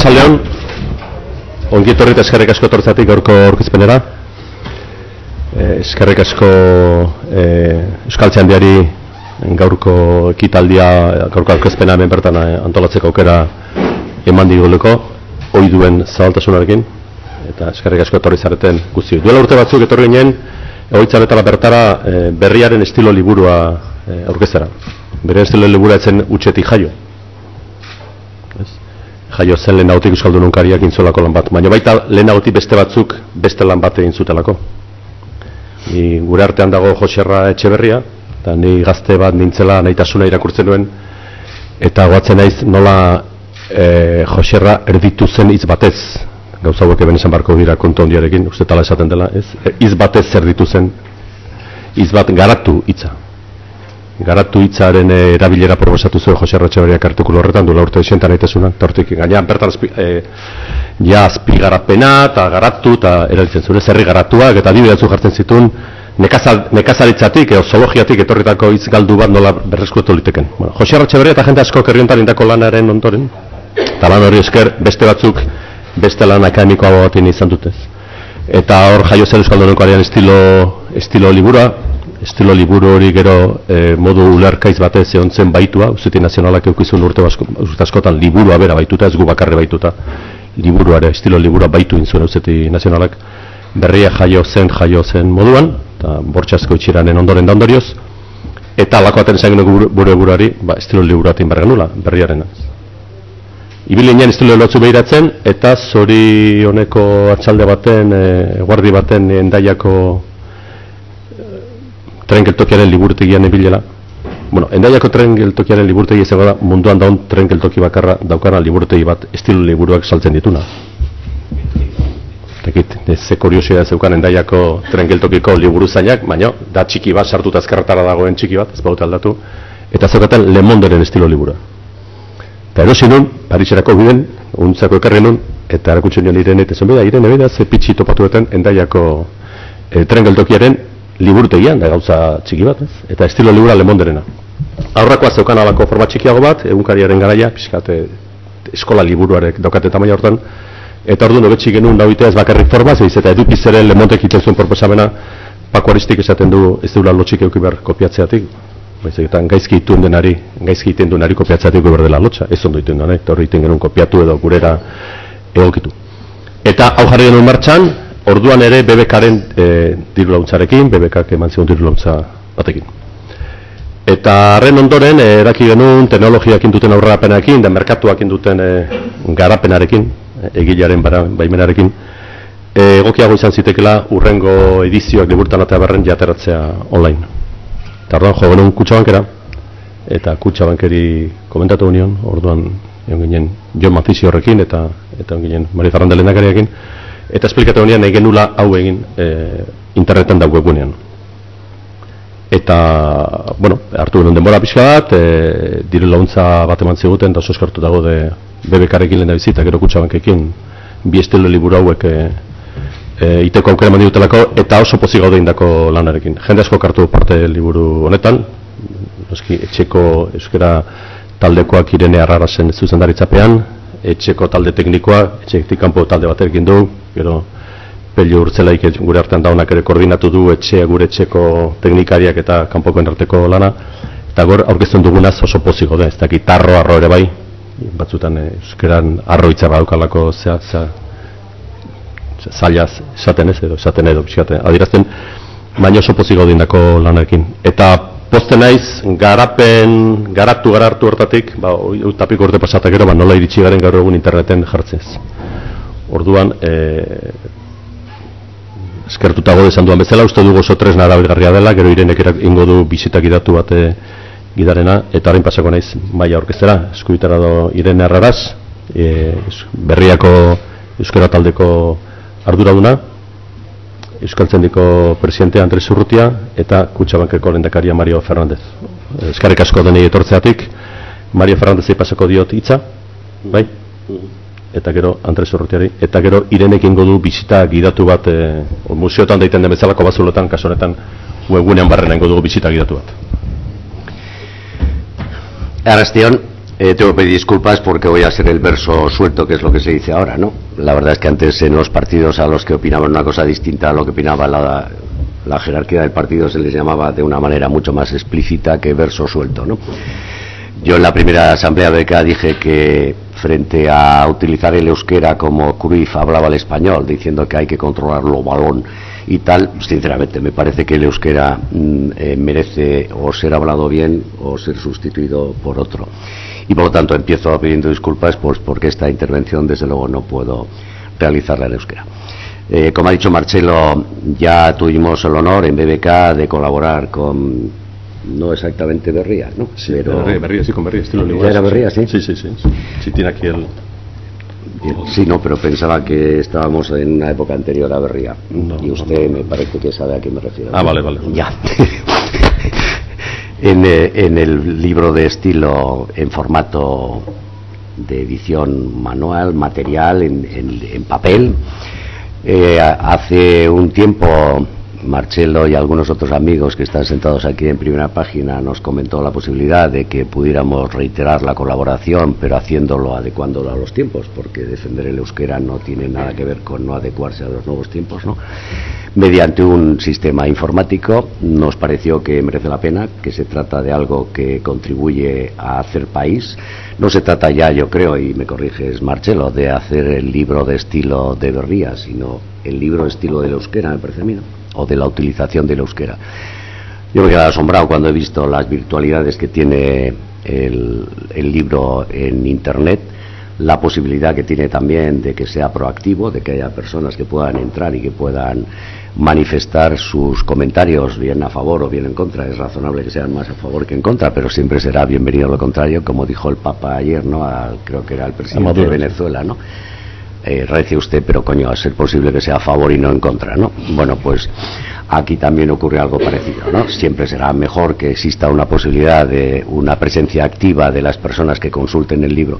Arratxaldeon, ongi etorri eta eskerrik asko tortzatik gaurko aurkezpenera. Eh, eskerrik asko eh, Euskaltzean diari gaurko ekitaldia, gaurko aurkezpena hemen bertan eh, antolatzeko aukera eman diguleko, ohi duen zabaltasunarekin, eta eskerrik asko etorri zareten guzti. Duela urte batzuk etorri ginen, egoitzaretara bertara eh, berriaren estilo liburua eh, aurkeztera. Bere estilo liburua etzen utxetik jaio jaio zen lehenagotik Euskaldu nunkariak intzolako lan bat, baina baita lehenagotik beste batzuk beste lan bat egin zutelako. Ni gure artean dago Joserra Etxeberria, eta ni gazte bat nintzela nahitasuna irakurtzen duen, eta goatzen naiz nola e, Joserra erditu zen hitz batez, gauza hauek eben esan barko dira kontu ondiarekin, uste tala esaten dela, ez? E, hitz batez erditu zen, hitz bat garatu hitza garatu hitzaren eh, erabilera proposatu zuen Jose Arratxabariak artikulu horretan duela urte esentan aitezuna, tortik gainean bertan azpi, e, ja azpi eta garatu eta erabiltzen zure zerri garatuak eta dibidatzu jartzen zituen nekazal, nekazaritzatik edo zoologiatik etorritako hitz galdu bat nola berreskuetu liteken. Bueno, Jose Arratxabaria eta jente asko kerriontan indako lanaren ondoren, eta lan hori esker beste batzuk beste lan akademikoa batin izan dutez. Eta hor jaio zen Euskalduneko estilo, estilo liburua, estilo liburu hori gero e, modu ulerkaiz batez ehontzen baitua, Uzeti Nazionalak eukizun urte askotan liburua bera baituta, ez gu bakarre baituta, liburuare, estilo liburua baitu intzuen Uzeti Nazionalak, berria jaio zen, jaio zen moduan, eta bortxazko itxiranen ondoren da ondorioz, eta alako aten esan buru buruari, ba, estilo liburu atin berganula, berriaren. Ibilinen estilo lotzu behiratzen, eta zori honeko atxalde baten, e, guardi baten endaiako tren geltokiaren liburutegian ebilela. Bueno, endaiako tren geltokiaren liburutegi izango da munduan daun tren geltoki bakarra daukana liburutegi bat estilo liburuak saltzen dituna. Tekit, ze kuriosia zeukan endaiako tren geltokiko liburu zainak, baina da txiki bat sartuta azkarretara dagoen txiki bat, ez baute aldatu, eta zeukaten Le Monderen estilo libura. Eta erosi nun, Pariserako biden, untzako ekarri nun, eta erakutsen nion irene, eta zenbida, irene, bida, ze pitxi topatuetan endaiako e, tren geltokiaren liburutegian, da gauza txiki bat, ez? eta estilo libura lemonderena. Aurrakoa zeukan alako forma txikiago bat, egunkariaren garaia, pixkate eskola liburuarek daukate tamaina hortan, eta orduan hobetxik genuen nahuitea ez bakarrik forma, zeiz eta edukizeren lemontek iten zuen proposamena, pakuaristik esaten du ez duela lotxik euki behar kopiatzeatik, Baizik, eta gaizki itun denari, gaizki iten denari kopiatzeatik behar dela lotxa, ez ondo iten duen, eta horri iten genuen kopiatu edo gurera egokitu. Eta hau jarri genuen martxan, orduan ere BBKaren e, diru launtzarekin, BBKak eman zion diru launtza batekin. Eta harren ondoren, e, eraki genuen teknologiak induten aurrapenarekin, da merkatuak induten e, garapenarekin, e, egilaren baimenarekin, e, egokiago izan zitekela urrengo edizioak liburtan eta berren jateratzea online. Eta orduan jo genuen kutsabankera, eta kutsabankeri komentatu union, orduan egon ginen John Mafisi horrekin, eta, eta egon ginen Mari Zarrandelen eta esplikatu honean egin nula hau egin e, interneten da webunean. Eta, bueno, hartu genuen denbora pixka bat, e, diru launtza bat eman ziguten, da oso eskartu dago de BBK-rekin lehen da bizita, gero kutsabankekin, bi estilo liburu hauek e, e, iteko aukera mandi dutelako, eta oso pozik gaude indako lanarekin. Jende asko kartu parte liburu honetan, noski, etxeko euskera taldekoak irene arrara zen zuzendaritzapean, etxeko talde teknikoa, etxetik kanpo talde batekin du, gero pelio urtzelaik gure artean daunak ere koordinatu du etxea gure etxeko teknikariak eta kanpoko arteko lana, eta gor aurkezten dugunaz oso poziko da, ez da gitarro arro ere bai, batzutan eh, euskeran arro itza badaukalako zea, zea, zailaz esaten ez edo, esaten edo, adirazten, baina oso poziko dindako lanarekin. Eta poste naiz, garapen, garatu garartu hortatik, ba, tapik urte pasatak ero, ba, nola iritsi garen gaur egun interneten jartzez. Orduan, e, eskertutago desan duan bezala, uste dugu oso tres narabilgarria dela, gero irenek ingo du bizitak idatu bate gidarena, eta harin pasako naiz maia orkestera, eskubitara do irene erraraz, e, berriako euskara taldeko arduraduna, Euskaltzendiko presidente Andres Urrutia eta Kutxabankeko lendakaria Mario Fernandez. Eskarrik asko denei etortzeatik, Mario Fernandezei pasako diot hitza, bai? Eta gero Andres Urrutiari, eta gero Irenekin godu bizita gidatu bat e, museotan daiten den bezalako bazulotan, kaso honetan webgunean barrena ingo dugu bizita gidatu bat. Arrastion, Eh, tengo que pedir disculpas porque voy a ser el verso suelto, que es lo que se dice ahora, ¿no? La verdad es que antes en los partidos a los que opinaban una cosa distinta a lo que opinaba la, jerarquía del partido se les llamaba de una manera mucho más explícita que verso suelto, ¿no? Yo en la primera asamblea beca dije que frente a utilizar el euskera como Cruyff hablaba el español, diciendo que hay que controlarlo balón y tal, sinceramente me parece que el euskera mm, eh, merece o ser hablado bien o ser sustituido por otro. Y por lo tanto empiezo pidiendo disculpas pues, porque esta intervención desde luego no puedo realizarla en euskera. Eh, como ha dicho Marcelo, ya tuvimos el honor en BBK de colaborar con, no exactamente Berría, ¿no? Sí, Pero... Berría, sí, con Berría, estilo ¿Ya era Berría, sí? Sí, sí, sí. Sí, tiene aquí el... Sí, no, pero pensaba que estábamos en una época anterior a Berría. y usted me parece que sabe a qué me refiero. Ah, vale, vale. Ya. en, eh, en el libro de estilo en formato de edición manual, material, en, en, en papel, eh, hace un tiempo Marcelo y algunos otros amigos que están sentados aquí en primera página nos comentó la posibilidad de que pudiéramos reiterar la colaboración, pero haciéndolo, adecuándolo a los tiempos, porque defender el euskera no tiene nada que ver con no adecuarse a los nuevos tiempos, ¿no? Mediante un sistema informático nos pareció que merece la pena, que se trata de algo que contribuye a hacer país. No se trata ya, yo creo, y me corriges, Marcelo, de hacer el libro de estilo de Berría, sino el libro de estilo del euskera, me parece a mí. O de la utilización del euskera. Yo me he quedado asombrado cuando he visto las virtualidades que tiene el, el, libro en Internet, la posibilidad que tiene también de que sea proactivo, de que haya personas que puedan entrar y que puedan manifestar sus comentarios bien a favor o bien en contra. Es razonable que sean más a favor que en contra, pero siempre será bienvenido lo contrario, como dijo el Papa ayer, ¿no? Al, creo que era el presidente de Venezuela, ¿no? Eh, rece usted, pero coño, a ser posible que sea a favor y no en contra, ¿no? Bueno, pues aquí también ocurre algo parecido, ¿no? Siempre será mejor que exista una posibilidad de una presencia activa de las personas que consulten el libro,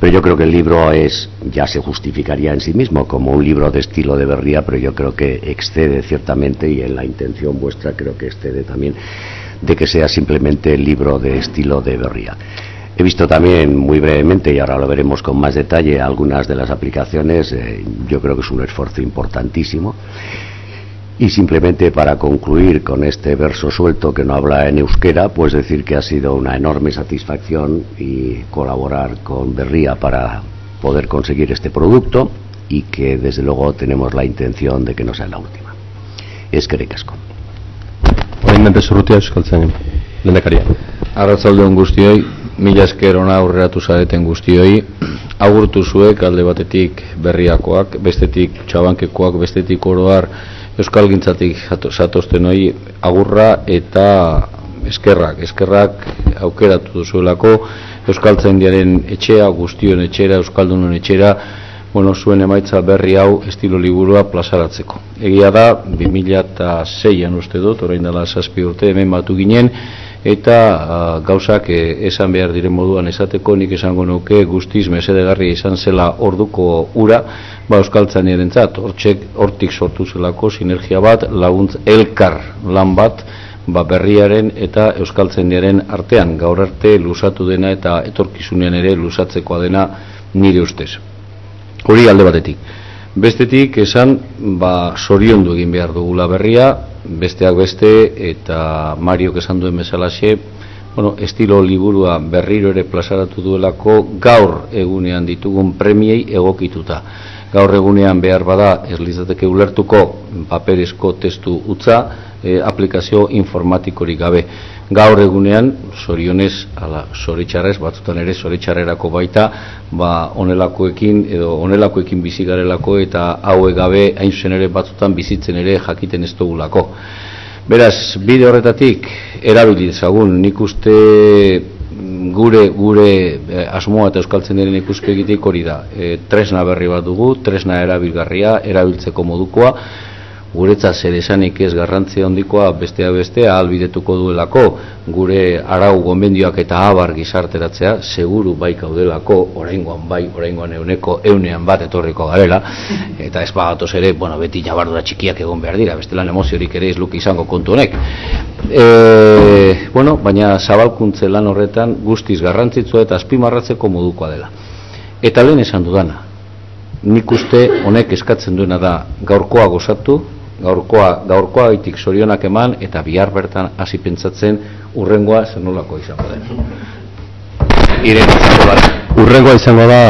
pero yo creo que el libro es, ya se justificaría en sí mismo como un libro de estilo de Berría, pero yo creo que excede ciertamente y en la intención vuestra creo que excede también de que sea simplemente el libro de estilo de Berría. He visto también muy brevemente, y ahora lo veremos con más detalle, algunas de las aplicaciones. Eh, yo creo que es un esfuerzo importantísimo. Y simplemente para concluir con este verso suelto que no habla en euskera, pues decir que ha sido una enorme satisfacción y colaborar con Berría para poder conseguir este producto y que desde luego tenemos la intención de que no sea la última. Es que recasco. Arratzalde on guztioi, mila esker ona aurreratu zareten guztioi, agurtu zuek alde batetik berriakoak, bestetik txabankekoak, bestetik oroar euskal gintzatik zatozten hori agurra eta eskerrak, eskerrak aukeratu duzuelako. Euskal etxea, guztion etxera, euskaldunon etxera, bueno, zuen emaitza berri hau estilo liburua plazaratzeko. Egia da, 2006an uste dut, orain dela saspi urte hemen batu ginen, eta uh, gauzak e, esan behar diren moduan esateko nik esango nuke guztiz mesedegarri izan zela orduko ura ba euskaltzan erentzat hortik sortu zelako sinergia bat laguntz elkar lan bat ba berriaren eta euskaltzen artean gaur arte lusatu dena eta etorkizunean ere lusatzekoa dena nire ustez hori alde batetik bestetik esan ba soriondu egin behar dugula berria besteak beste eta Mario esan duen bezalaxe, bueno, estilo liburua berriro ere plazaratu duelako gaur egunean ditugun premiei egokituta. Gaur egunean behar bada ez litzateke ulertuko paperezko testu utza, e, aplikazio informatikorik gabe. Gaur egunean, sorionez, ala, soritxarrez, batzutan ere soritxarrerako baita, ba, onelakoekin, edo onelakoekin bizigarelako eta haue gabe, hain zen ere batzutan bizitzen ere jakiten ez dugulako. Beraz, bide horretatik, erabili dezagun, nik uste mm, gure gure eh, asmoa eta euskaltzen diren ikuspegitik hori da. E, tresna berri bat dugu, tresna erabilgarria, erabiltzeko modukoa, guretza zer esanik ez garrantzia hondikoa bestea bestea albidetuko duelako gure arau gonbendioak eta abar gizarteratzea seguru bai kaudelako oraingoan bai oraingoan euneko eunean bat etorriko garela eta ez bagatoz ere bueno, beti jabardura txikiak egon behar dira bestelan emoziorik ere ez izango kontu honek E, bueno, baina zabalkuntze lan horretan guztiz garrantzitsua eta azpimarratzeko modukoa dela. Eta lehen esan dudana, nik uste honek eskatzen duena da gaurkoa gozatu, gaurkoa, gaurkoa itik sorionak eman eta bihar bertan hasi pentsatzen urrengoa zenolako izango den. Urrengoa izango da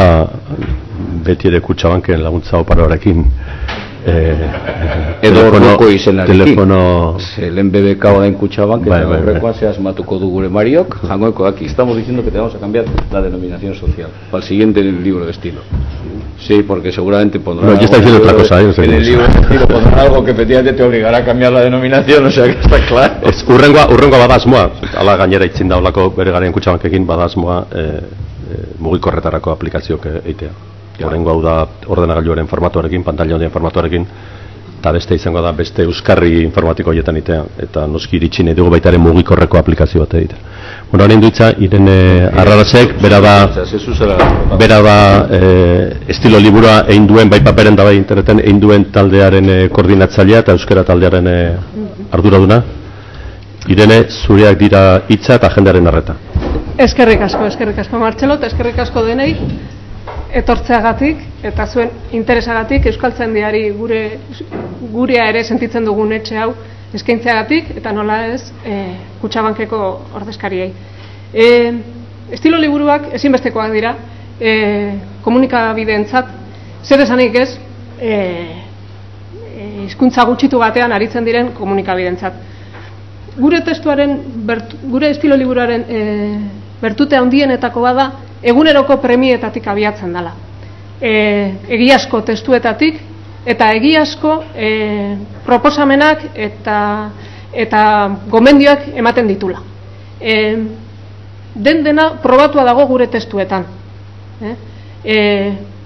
beti ere kutsabanken laguntza oparoarekin eh, edo orduko izenarekin. Telefono... Lehen BBK odain kutsaban, que bai, bai, horrekoan se asmatuko du gure mariok, jangoeko aquí. Estamos diciendo que tenemos que cambiar la denominación social para el siguiente libro de estilo. Sí, porque seguramente pondrá... No, yo está diciendo otra cosa, ¿eh? En el libro de pondrá algo que efectivamente te obligará a cambiar la denominación, o sea que está claro. Ez, urrengoa, urrengoa badasmoa, ala gainera itzin daulako bere garen kutsabankekin badasmoa e, e, mugikorretarako aplikazioak eitea. Horrengo hau da ordenagailuaren formatuarekin, pantalla handien formatuarekin, eta beste izango da beste euskarri informatiko horietan itea, eta noski iritsi nahi dugu baita ere mugikorreko aplikazio bat egitea. Bueno, horrein duitza, Irene Arrarasek, bera da, bera da e, estilo liburua egin duen, bai paperen da bai interneten, egin duen taldearen e, koordinatzailea eta euskara taldearen e, arduraduna. Irene, zureak dira hitza eta jendearen arreta. Eskerrik asko, eskerrik asko Martxelo, eta eskerrik asko denei etortzeagatik eta zuen interesagatik Euskaltzaindiari gure gurea ere sentitzen dugun etxe hau eskaintzeagatik eta nola ez e, kutsabankeko ordezkariei. E, estilo liburuak ezinbestekoak dira e, komunikabideentzat zer esanik ez e, hizkuntza gutxitu batean aritzen diren komunikabideentzat. Gure testuaren, gure estilo liburuaren e, bertute handienetako bada eguneroko premietatik abiatzen dela. E, egiazko testuetatik eta egiazko e, proposamenak eta eta gomendioak ematen ditula. E, den dena probatua dago gure testuetan. E, e,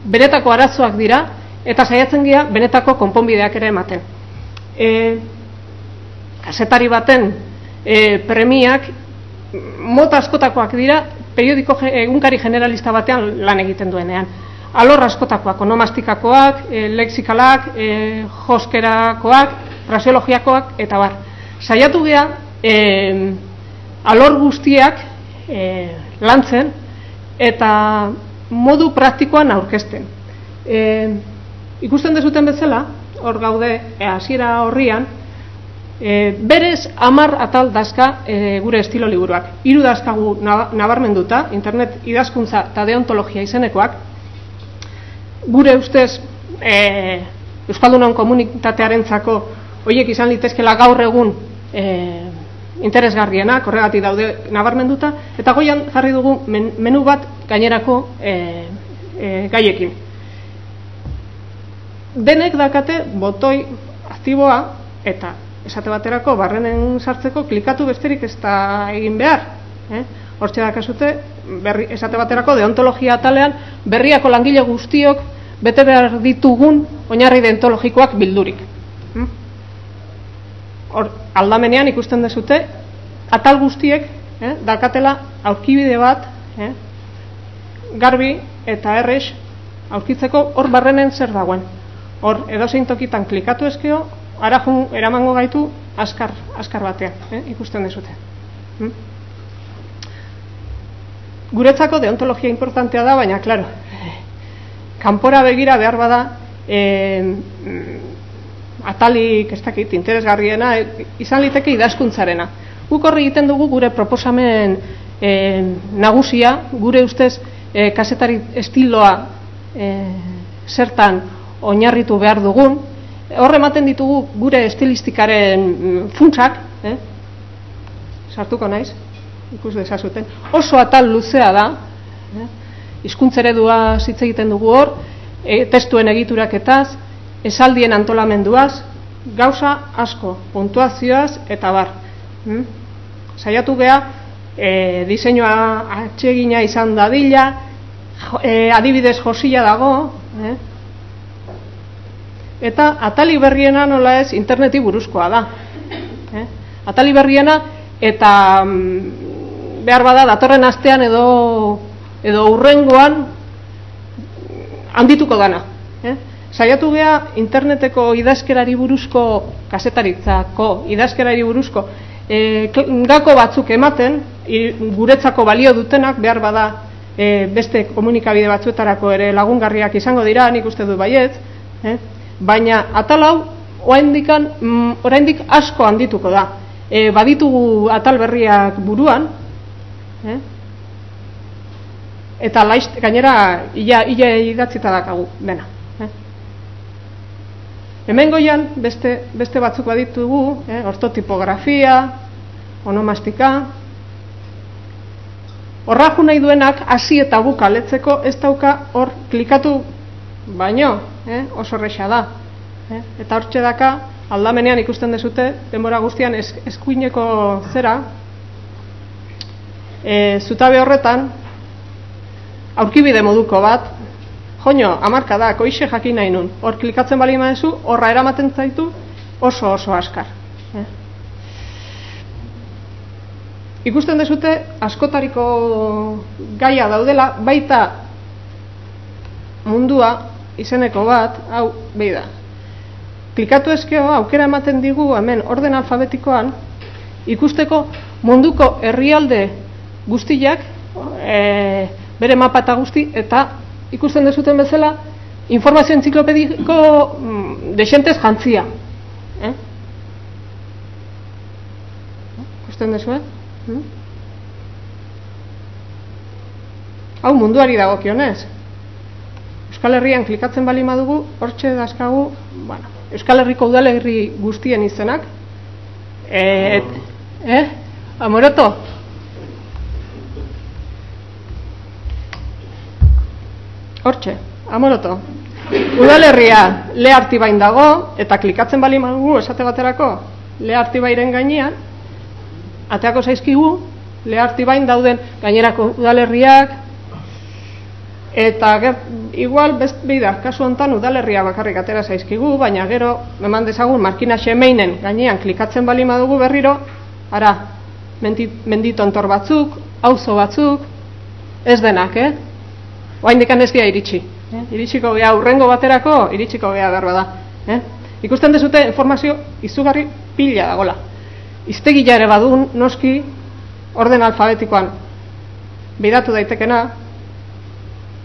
benetako arazoak dira eta saiatzen gira benetako konponbideak ere ematen. E, kasetari baten e, premiak mota askotakoak dira periodiko egunkari generalista batean lan egiten duenean. Alor askotakoak, onomastikakoak, e, lexikalak, e, joskerakoak, fraseologiakoak, eta bar. Saiatu geha, e, alor guztiak e, lantzen, eta modu praktikoan aurkezten. E, ikusten dezuten bezala, hor gaude, hasiera horrian, E, berez amar atal dazka e, gure estilo liburuak. Hiru dazkagu nabarmenduta, internet idazkuntza eta deontologia izenekoak. Gure ustez, e, Euskaldunan komunitatearen zako, oiek izan litezkela gaur egun e, interesgarrienak, horregatik daude nabarmenduta, eta goian jarri dugu menu bat gainerako e, e, gaiekin. Denek dakate botoi aktiboa eta esate baterako barrenen sartzeko klikatu besterik ez da egin behar. Eh? Hortxe dakazute, berri, esate baterako deontologia atalean berriako langile guztiok bete behar ditugun oinarri deontologikoak bildurik. Hm? Hor, aldamenean ikusten dezute, atal guztiek, eh, dakatela aurkibide bat, eh, garbi eta errex aurkitzeko hor barrenen zer dagoen. Hor, edozein tokitan klikatu ezkeo, arajun eramango gaitu askar, askar batean, eh? ikusten dezute. Hm? Guretzako deontologia importantea da, baina, klaro, kanpora begira behar bada, e, atalik, ez dakit, interesgarriena, izan liteke idazkuntzarena. Guk horri egiten dugu gure proposamen e, nagusia, gure ustez e, kasetari estiloa e, zertan oinarritu behar dugun, Horre ematen ditugu gure estilistikaren mm, funtsak, eh? sartuko naiz, ikus dezazuten, oso atal luzea da, eh? izkuntzeredua hitz egiten dugu hor, e, testuen egituraketaz, esaldien antolamenduaz, gauza asko, puntuazioaz eta bar. Hm? Saiatu geha, e, diseinua atsegina izan dadila, e, adibidez josila dago, eh? Eta atali berriena nola ez interneti buruzkoa da. Eh? Atali berriena eta mm, behar bada datorren astean edo edo urrengoan handituko dana. Eh? Saiatu gea interneteko idazkerari buruzko kasetaritzako idazkerari buruzko e, gako batzuk ematen, guretzako balio dutenak behar bada e, beste komunikabide batzuetarako ere lagungarriak izango dira, nik uste du baiet, eh? Baina atal hau mm, oraindik asko handituko da. E, baditugu atal berriak buruan, eh? eta laizt, gainera ia, ia idatzita dakagu, dena. Eh? Hemen goian, beste, beste batzuk baditugu, eh? ortotipografia, onomastika, horra nahi duenak hasi eta buka letzeko ez dauka hor klikatu baino, eh? oso rexa da. Eh? Eta hortxe daka, aldamenean ikusten dezute, denbora guztian eskuineko zera, e, zutabe horretan, aurkibide moduko bat, joño, amarka da, koixe jakin nahi nun, hor klikatzen bali maezu, horra eramaten zaitu, oso oso askar. Eh? Ikusten dezute, askotariko gaia daudela, baita mundua izeneko bat, hau, behi da. Klikatu ezkeo, aukera ematen digu, hemen, orden alfabetikoan, ikusteko munduko herrialde guztiak, e, bere mapa eta guzti, eta ikusten dezuten bezala, informazio entziklopediko mm, desentez jantzia. Eh? Ikusten dezu, eh? Hmm? Hau munduari dago kionez. Euskal Herrian klikatzen bali madugu, hortxe dazkagu, bueno, Euskal Herriko udalerri guztien izenak. Eh, eh? Amoroto? Hortxe, amoroto. Udalerria le artibain dago, eta klikatzen bali magu esate baterako le artibairen gainean, ateako zaizkigu, le artibain dauden gainerako udalerriak, eta ger, igual, best, bida, kasu hontan udalerria bakarrik atera zaizkigu, baina gero, eman dezagun, markina xemeinen gainean klikatzen bali madugu berriro, ara, menditontor batzuk, auzo batzuk, ez denak, eh? Oain dikan ez iritsi. Eh? Iritsiko gea, urrengo baterako, iritsiko gea behar da. Eh? Ikusten dezute informazio izugarri pila dagola. Iztegila ere badun, noski, orden alfabetikoan bidatu daitekena.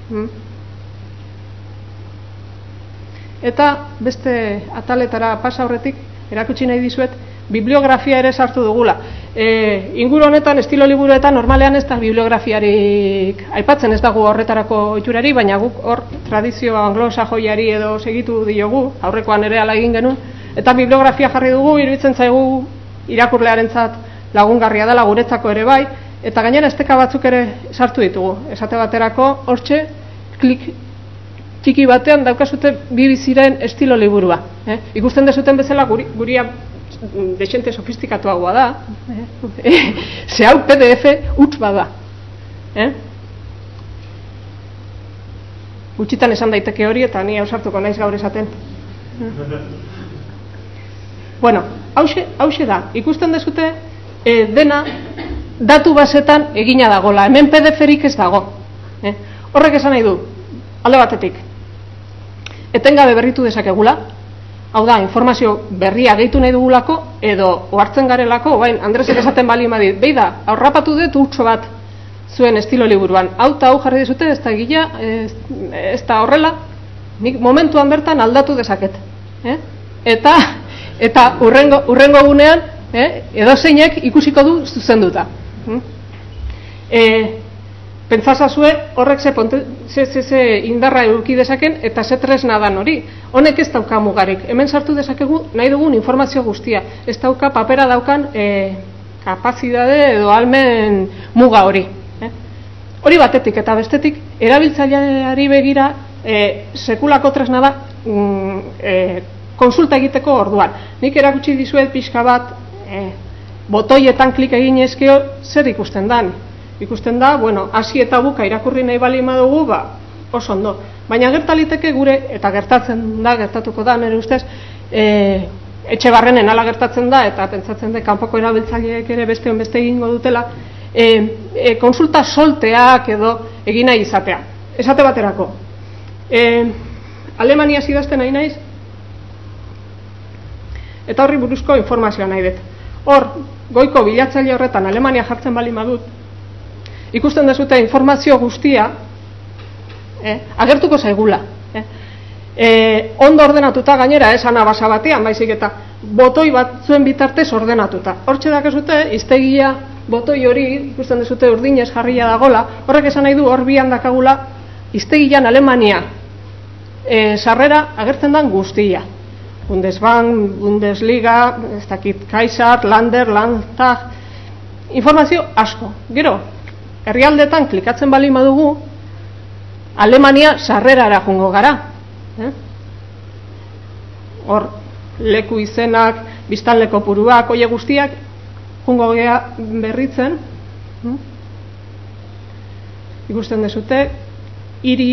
Hmm? Eta beste ataletara pasa horretik, erakutsi nahi dizuet, bibliografia ere sartu dugula. E, inguru honetan, estilo liburuetan, normalean ez da bibliografiarik aipatzen ez dago horretarako itxurari, baina guk hor tradizio anglo-sajoiari edo segitu diogu, aurrekoan ere ala egin genuen, eta bibliografia jarri dugu, iruditzen zaigu irakurlearen lagungarria dela guretzako ere bai, eta gainera esteka batzuk ere sartu ditugu. Esate baterako, hortxe, klik txiki batean daukazute bibiziren estilo liburua. Eh? Ikusten dezuten bezala guri, guria desente sofistikatuagoa da, eh? ze hau PDF utz bada. Eh? Utxitan esan daiteke hori eta ni ausartuko naiz gaur esaten. bueno, hause, hause da, ikusten dezute e, dena datu basetan egina dagola, hemen PDF-erik ez dago. Eh? Horrek esan nahi du, alde batetik, etengabe berritu dezakegula, Hau da, informazio berria gehitu nahi dugulako, edo ohartzen garelako, bain, Andresek esaten bali madit, behi da, aurrapatu dut utxo bat zuen estilo liburuan. Hau eta hau jarri dizute, ez da gila, ez, ez da horrela, nik momentuan bertan aldatu dezaket. Eh? Eta, eta urrengo, urrengo gunean, eh? edo zeinek ikusiko du zuzenduta. Hm? Eh? Pentsasazue horrek ze, ponte, ze, ze, ze indarra eduki dezaken eta ze tresna dan hori. Honek ez dauka mugarik. Hemen sartu dezakegu nahi dugun informazio guztia. Ez dauka papera daukan e, kapazidade edo almen muga hori. Eh? Hori batetik eta bestetik erabiltzaileari begira e, sekulako tresna da mm, e, konsulta egiteko orduan. Nik erakutsi dizuet pixka bat e, botoietan klik egin ezkeo zer ikusten dan ikusten da, bueno, hasi eta buka irakurri nahi bali dugu, ba, oso ondo. Baina gertaliteke gure, eta gertatzen da, gertatuko da, nire ustez, e, etxe barrenen ala gertatzen da, eta pentsatzen da, kanpoko erabiltzaileek ere beste beste egingo dutela, e, e, konsulta solteak edo egina izatea. Esate baterako. E, Alemania zidazten nahi naiz, eta horri buruzko informazioa nahi dut. Hor, goiko bilatzaile horretan Alemania jartzen bali madut, ikusten dezute informazio guztia eh, agertuko zaigula. Eh. E, ondo ordenatuta gainera, esan eh, abasa batean, baizik eta botoi bat zuen bitartez ordenatuta. Hortxe dakezute, iztegia botoi hori, ikusten dezute urdinez jarria dagola, horrek esan nahi du hor bihan dakagula, iztegian Alemania e, sarrera agertzen den guztia. Bundesbank, Bundesliga, ez dakit, Kaiser, Lander, Landtag, informazio asko. Gero, herrialdetan klikatzen bali badugu, Alemania sarrerara jungo gara. Eh? Hor, leku izenak, biztanleko puruak, oie guztiak, jungo gea berritzen. Hm? Ikusten dezute, hiri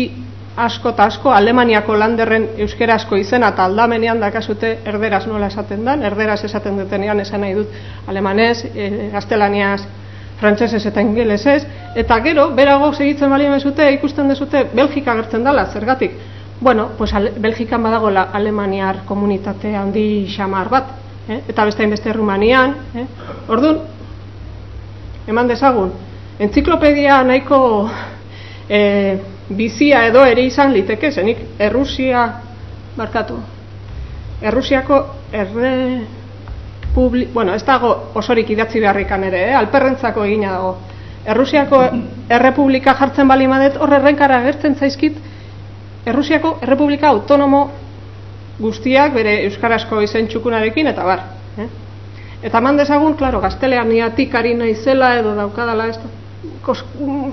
asko eta asko, Alemaniako landerren euskerazko izena eta aldamenean dakazute erderaz nola esaten dan, erderaz esaten dutenean esan nahi dut alemanez, e, gaztelaniaz, frantsesez eta ingelesez, eta gero, berago segitzen bali zute, ikusten dezute, Belgika gertzen dela, zergatik. Bueno, pues Belgikan badago la alemaniar komunitate handi xamar bat, eh? eta beste beste Rumanian, eh? Orduan, eman dezagun, entziklopedia nahiko eh, bizia edo ere izan liteke, zenik Errusia, markatu, Errusiako erre publi, bueno, ez dago osorik idatzi beharrikan ere, eh? alperrentzako egina dago. Errusiako errepublika jartzen bali madet, horre errenkara agertzen zaizkit, Errusiako errepublika autonomo guztiak bere euskarazko izen txukunarekin, eta bar. Eh? Eta eman dezagun, klaro, gazteleaniatik ari naizela edo daukadala, ez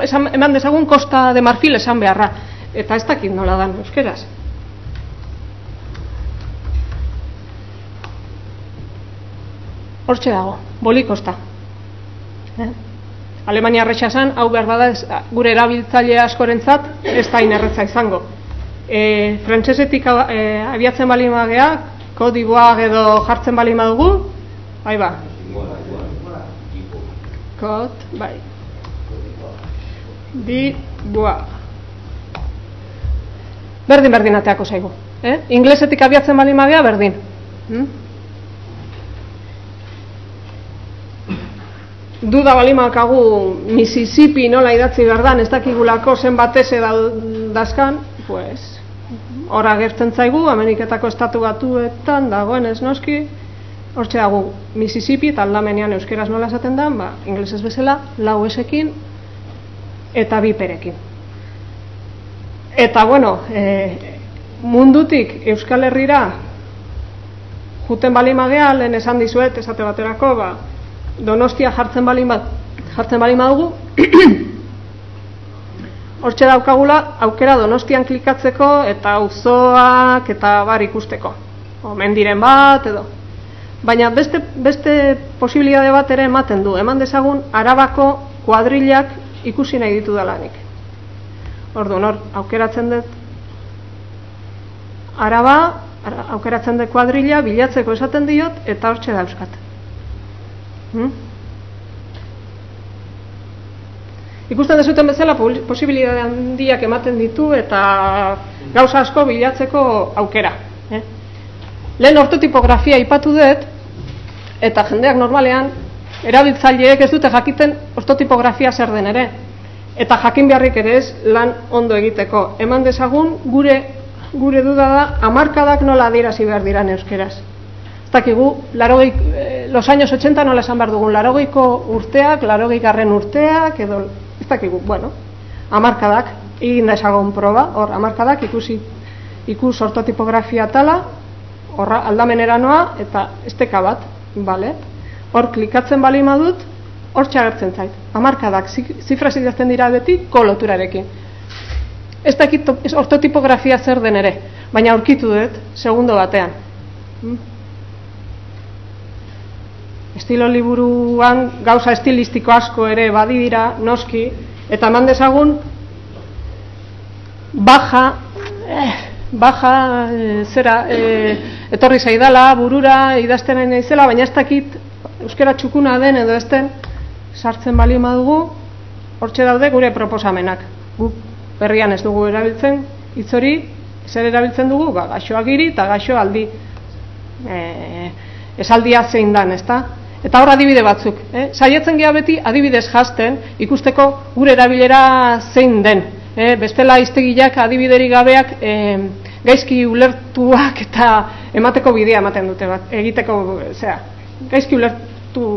esan, eman dezagun kosta de marfil esan beharra. Eta ez dakit nola dan euskeraz. Hortxe dago, bolikosta. Eh? Alemania retxasan, hau behar bada, gure erabiltzaile askorentzat, ez da inerretza izango. E, Frantsesetik e, abiatzen bali magea, kodiboa edo jartzen bali madugu, bai ba. Kod, bai. Di, bua. Berdin, berdin ateako zaigu. Eh? Inglesetik abiatzen bali magea, berdin. Hmm? Duda balimakagu Mississippi nola idatzi berdan ez dakigulako zen batese dazkan, pues, hor gertzen zaigu, Ameriketako estatu batuetan dagoen ez noski, hortxe dago Mississippi eta aldamenean euskeraz nola esaten da, ba, inglesez bezala, lau esekin eta biperekin. Eta bueno, e, mundutik Euskal Herrira juten balimagea, lehen esan dizuet, esate baterako, ba, Donostia jartzen balin bat jartzen balin badugu Hortxe daukagula aukera Donostian klikatzeko eta auzoak eta bar ikusteko. Omen diren bat edo. Baina beste, beste posibilitate bat ere ematen du. Eman dezagun Arabako kuadrilak ikusi nahi ditu dalanik. Ordu, nor, aukeratzen dut Araba, aukeratzen dut kuadrilla, bilatzeko esaten diot, eta hortxe dauzkat. Hmm? Ikusten dezuten bezala posibilitate handiak ematen ditu eta gauza asko bilatzeko aukera. Eh? Lehen ortotipografia ipatu dut eta jendeak normalean erabiltzaileek ez dute jakiten ortotipografia zer den ere. Eta jakin beharrik ere ez lan ondo egiteko. Eman dezagun gure gure duda da hamarkadak nola adierazi behar diran euskeraz dakigu, larogei, eh, los años 80 nola esan behar dugun, larogeiko urteak, larogei garren urteak, edo, ez dakigu, bueno, amarkadak, egin da esagon proba, hor, amarkadak, ikusi, ikus ortotipografia tala, horra, aldamenera noa, eta esteka bat, bale, hor, klikatzen bali madut, hor txagertzen zait, amarkadak, zifra zidazten dira beti, koloturarekin. Ez dakit ortotipografia zer den ere, baina aurkitu dut, segundo batean. Estilo liburuan gauza estilistiko asko ere badi dira noski eta eman dezagun baja eh, baja eh, zera eh, etorri zaidala burura idazten nahi zela baina ez dakit euskera txukuna den edo ezten sartzen bali dugu hortxe daude gure proposamenak. Gu berrian ez dugu erabiltzen hitz hori zer erabiltzen dugu? Ba, gaixoagiri eta gaixo aldi. Eh, esaldia zein dan ezta Eta hor adibide batzuk, eh? Saietzen gea beti adibidez jasten ikusteko gure erabilera zein den. Eh? Bestela iztegiak adibideri gabeak eh, gaizki ulertuak eta emateko bidea ematen dute bat, egiteko, zera, gaizki ulertu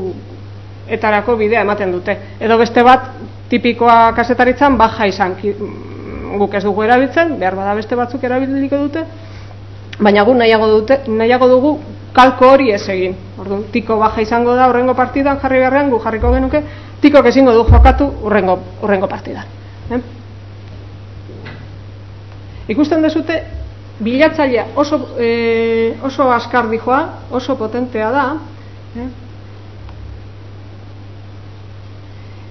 etarako bidea ematen dute. Edo beste bat, tipikoa kasetaritzan, baja izan, guk ez dugu erabiltzen, behar bada beste batzuk erabiliko dute, baina gu nahiago, dute, nahiago dugu kalko hori ez egin. Orduan, tiko baja izango da urrengo partidan jarri beharrean, gu jarriko genuke, tiko ezingo du jokatu urrengo, urrengo partidan. Eh? Ikusten dezute, bilatzailea oso, e, oso askar dijoa, oso potentea da, eh?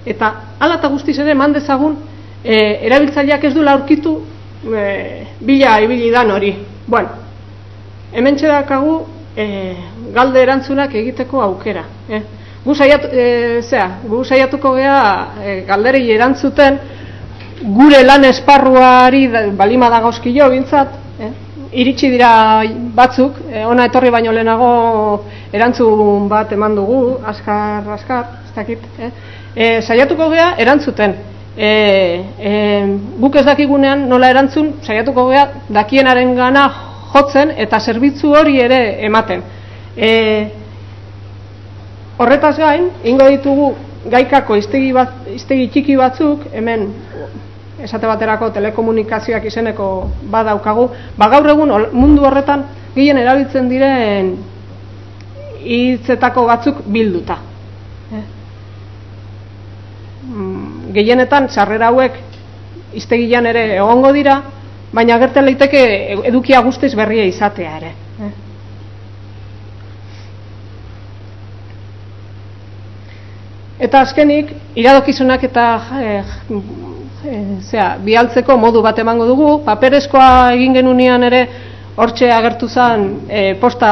eta hala eta guztiz ere eman dezagun e, erabiltzaileak ez du aurkitu e, bila ibili dan hori. Bueno, hemen txedakagu e, galde erantzunak egiteko aukera. Eh? Gu, saiatu, e, zera, gu saiatuko gea e, galderei erantzuten gure lan esparruari balima da gauzkio bintzat, eh? iritsi dira batzuk, e, ona etorri baino lehenago erantzun bat eman dugu, askar, askar, ez dakit, eh? E, saiatuko gea erantzuten, e, e, guk ez dakigunean nola erantzun, saiatuko gea dakienaren gana jotzen eta zerbitzu hori ere ematen. E, horretaz gain, ingo ditugu gaikako iztegi, bat, iztegi txiki batzuk, hemen esate baterako telekomunikazioak izeneko badaukagu, ba gaur egun mundu horretan gehien erabiltzen diren hitzetako batzuk bilduta. Eh? Mm, gehienetan sarrera hauek iztegian ere egongo dira, baina gertzen leiteke edukia guztiz berria izatea ere. Eh? Eta azkenik, iradokizunak eta eh, eh, bialtzeko modu bat emango dugu, paperezkoa egin genunean ere hortxe agertu zen eh, posta,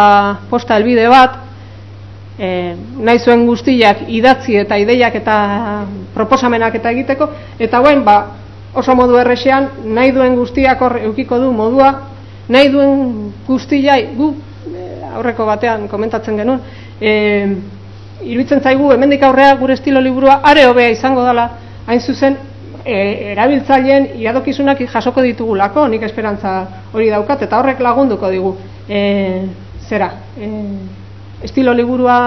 posta elbide bat, eh, nahi zuen guztiak idatzi eta ideiak eta proposamenak eta egiteko, eta guen, ba, oso modu erresean, nahi duen guztiak hor eukiko du modua, nahi duen guztiai, gu eh, aurreko batean komentatzen genuen, e, iruditzen zaigu, hemendik aurrea gure estilo liburua are hobea izango dela, hain zuzen, e, erabiltzaileen iradokizunak jasoko ditugulako, nik esperantza hori daukat, eta horrek lagunduko digu. E, zera, e, estilo liburua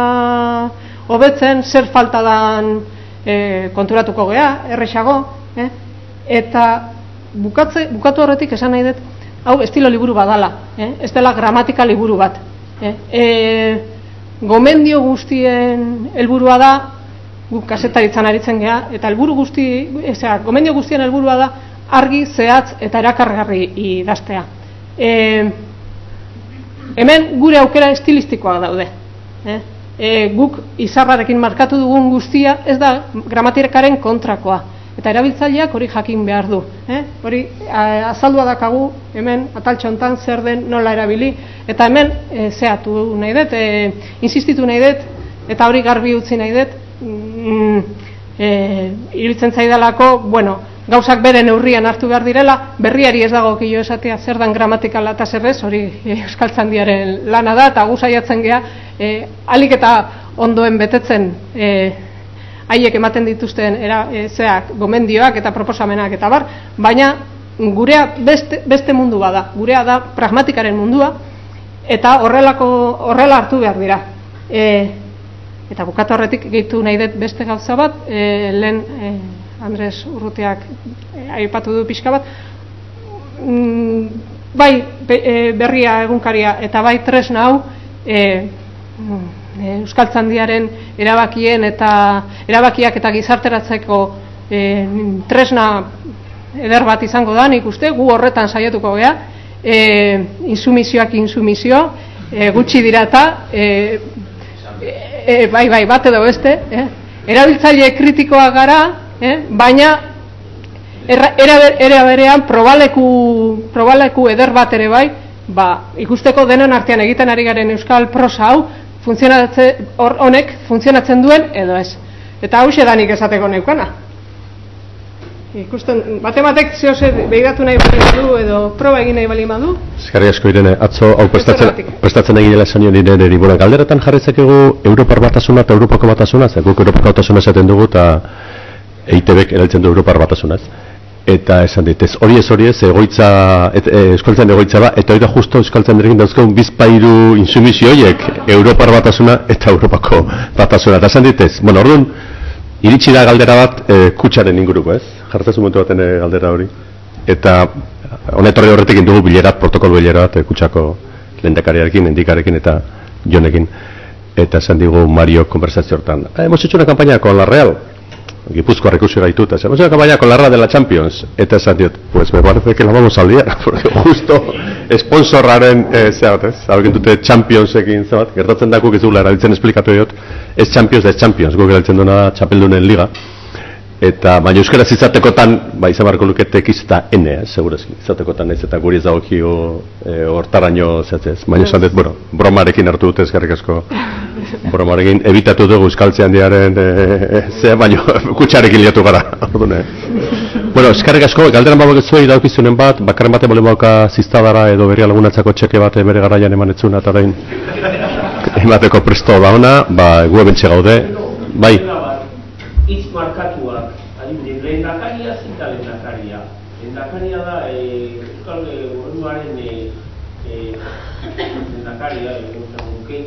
hobetzen, zer falta dan e, konturatuko gea, erresago, eh? Eta bukatze, bukatu horretik esan nahi dut, hau estilo liburu badala, eh? ez dela gramatika liburu bat. Eh? E, gomendio guztien helburua da, guk kasetaritzan aritzen geha, eta helburu guzti, ezea, gomendio guztien helburua da, argi, zehatz eta erakargarri idaztea. E, hemen gure aukera estilistikoak daude. Eh? E, guk izarrarekin markatu dugun guztia ez da gramatikaren kontrakoa eta erabiltzaileak hori jakin behar du. Eh? Hori azaldua dakagu hemen ataltxontan zer den nola erabili, eta hemen e, zehatu nahi dut, e, insistitu nahi dut, eta hori garbi utzi nahi dut, mm, e, iruditzen zaidalako, bueno, gauzak bere neurrian hartu behar direla, berriari ez dago kilo esatea zer dan gramatikala eta zerrez, hori e, Euskal Zandiaren lana da, eta guzaiatzen geha, e, alik eta ondoen betetzen e, haiek ematen dituzten era, e, zeak, gomendioak eta proposamenak eta bar, baina gurea beste, beste mundu bada, gurea da pragmatikaren mundua, eta horrelako horrela hartu behar dira. E, eta bukatu horretik gehitu nahi dut beste gauza bat, e, lehen e, Andres Urrutiak e, aipatu du pixka bat, mm, bai e, berria egunkaria eta bai tresna hau, e, e, Euskaltzandiaren erabakien eta erabakiak eta gizarteratzeko e, tresna eder bat izango da, nik uste, gu horretan saiatuko gea, e, insumizioak insumizio, e, gutxi dirata, e, e, bai, bai, bat edo beste, eh? erabiltzaile kritikoa gara, eh? baina era berean probaleku, probaleku eder bat ere bai, ba, ikusteko denon artean egiten ari garen euskal prosa hau, funtzionatze honek funtzionatzen duen edo ez. Eta hau danik esateko neukana. ikusten, bate batek zeo zer behiratu nahi bali badu edo proba egin nahi bali badu, Eskerri asko irene, atzo hau prestatzen, prestatzen egin dela esan nion irene, bueno, galderetan jarritzakegu Europar batasuna eta Europako batasuna, ze guk Europako batasuna esaten dugu eta EITBek erabiltzen du Europar batasunaz. Eta esan dit, ez hori ez hori ez, egoitza, et, e, euskaltzen egoitza ba, eta hori da justo euskaltzen egin dauzkagun bizpairu insumizio horiek, Europar batasuna eta Europako batasuna. Eta esan dit ez, bueno, orduan, iritsi da galdera bat e, kutsaren inguruko ez, jartzezu momentu baten e, galdera hori. Eta honetorri horretik indugu bilerat, protokol bilera bat, e, kutsako lehendakariarekin, endikarekin eta jonekin. Eta esan digu Mario konversazio hortan. "Ah, hemos hecho una campaña con la Real. Gipuzkoa ikusi gaitu, eta esan, una campaña con la Real de la Champions. Eta esan diot, pues me parece que la vamos a liar, porque justo sponsorraren, eh, zehat, ez? Hauekin dute Championsekin, zehat, gertatzen dakuk ez dugula erabiltzen esplikatu diot, ez Champions ez Champions, guk erabiltzen duena da Txapeldunen Liga. Eta baina euskaraz izatekotan, ba izan beharko lukete X eta N, eh, segurazki. Izatekotan ez eta guri ez dagokio e, hortaraino zehatzez. Baina esan dut, bueno, bromarekin hartu dute eskerrik asko. Bromarekin ebitatu dugu euskaltzean diaren e, zea, baina kutsarekin liatu gara. Orduan, eh. Bueno, eskerrik asko, galderan babak zuei daukizunen bat, bakarren bate bole bauka ziztadara edo berria lagunatzako txeke bat bere garaian eman etzuna eta orain emateko presto da ona, ba, gu gaude, bai. Hitz markatuak, adibidez, lehendakaria zein da lehendakaria. Lehendakaria da eh, Euskal eh, Gobernuaren eh, eh, lehendakaria, nuke,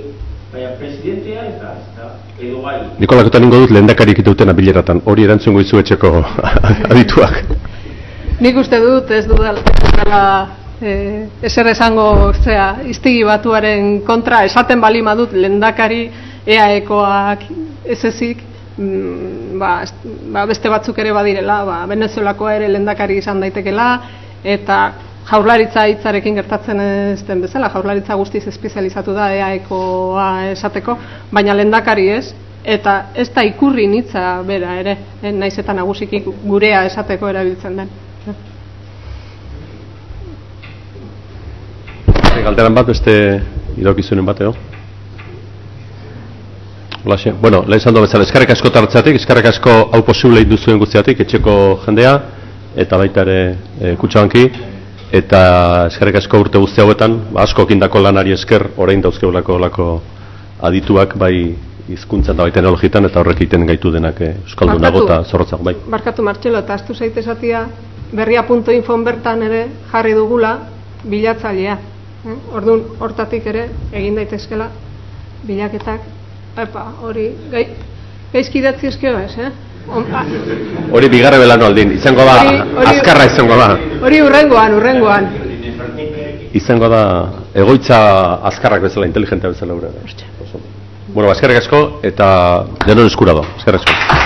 baina presidentea ez da, ez da, edo bai. Nikolakotan ingo dut lehendakarik itautena bileratan, hori erantzungo izu etxeko adituak. nik uste dut ez dudala e, ezer esango zea iztigi batuaren kontra esaten bali madut lendakari EAEkoak ez ezik mm, ba, ba, beste batzuk ere badirela ba, Venezuelakoa ere lendakari izan daitekela eta jaurlaritza hitzarekin gertatzen ez den bezala, jaurlaritza guztiz espezializatu da EAEkoa esateko, baina lendakari ez, eta ez da ikurri hitza bera ere, eh, naiz eta nagusiki gurea esateko erabiltzen den. Galderan bat, beste idokizunen bat, edo? Holaxe. Bueno, lehen zando bezala, eskarrik asko tartzatik, eskarrik asko hau posible induzuen guztiatik, etxeko jendea, eta baita ere e, kutsabanki, eta eskarrik asko urte guzti hauetan, ba, asko kindako lanari esker, orain dauzkeulako lako adituak, bai hizkuntzan da bai teknologitan, eta horrek egiten gaitu denak e, Euskaldunago eta zorrotzak, bai. Barkatu Martxelo, eta astu zaite esatia, berria.infon bertan ere jarri dugula bilatzailea. Eh? Orduan, hortatik ere egin daitezkela bilaketak. Epa, hori, gai, gaizki idatzi eskio ez, eh? On, a, Hori bigarre belano aldin, izango da, Hori- hori- azkarra izango da. hori urrengoan, urrengoan. izango da egoitza azkarrak bezala, inteligentea bezala. Oso. Bueno, ba, eskerrik asko eta denon eskura da. Eskerrik asko.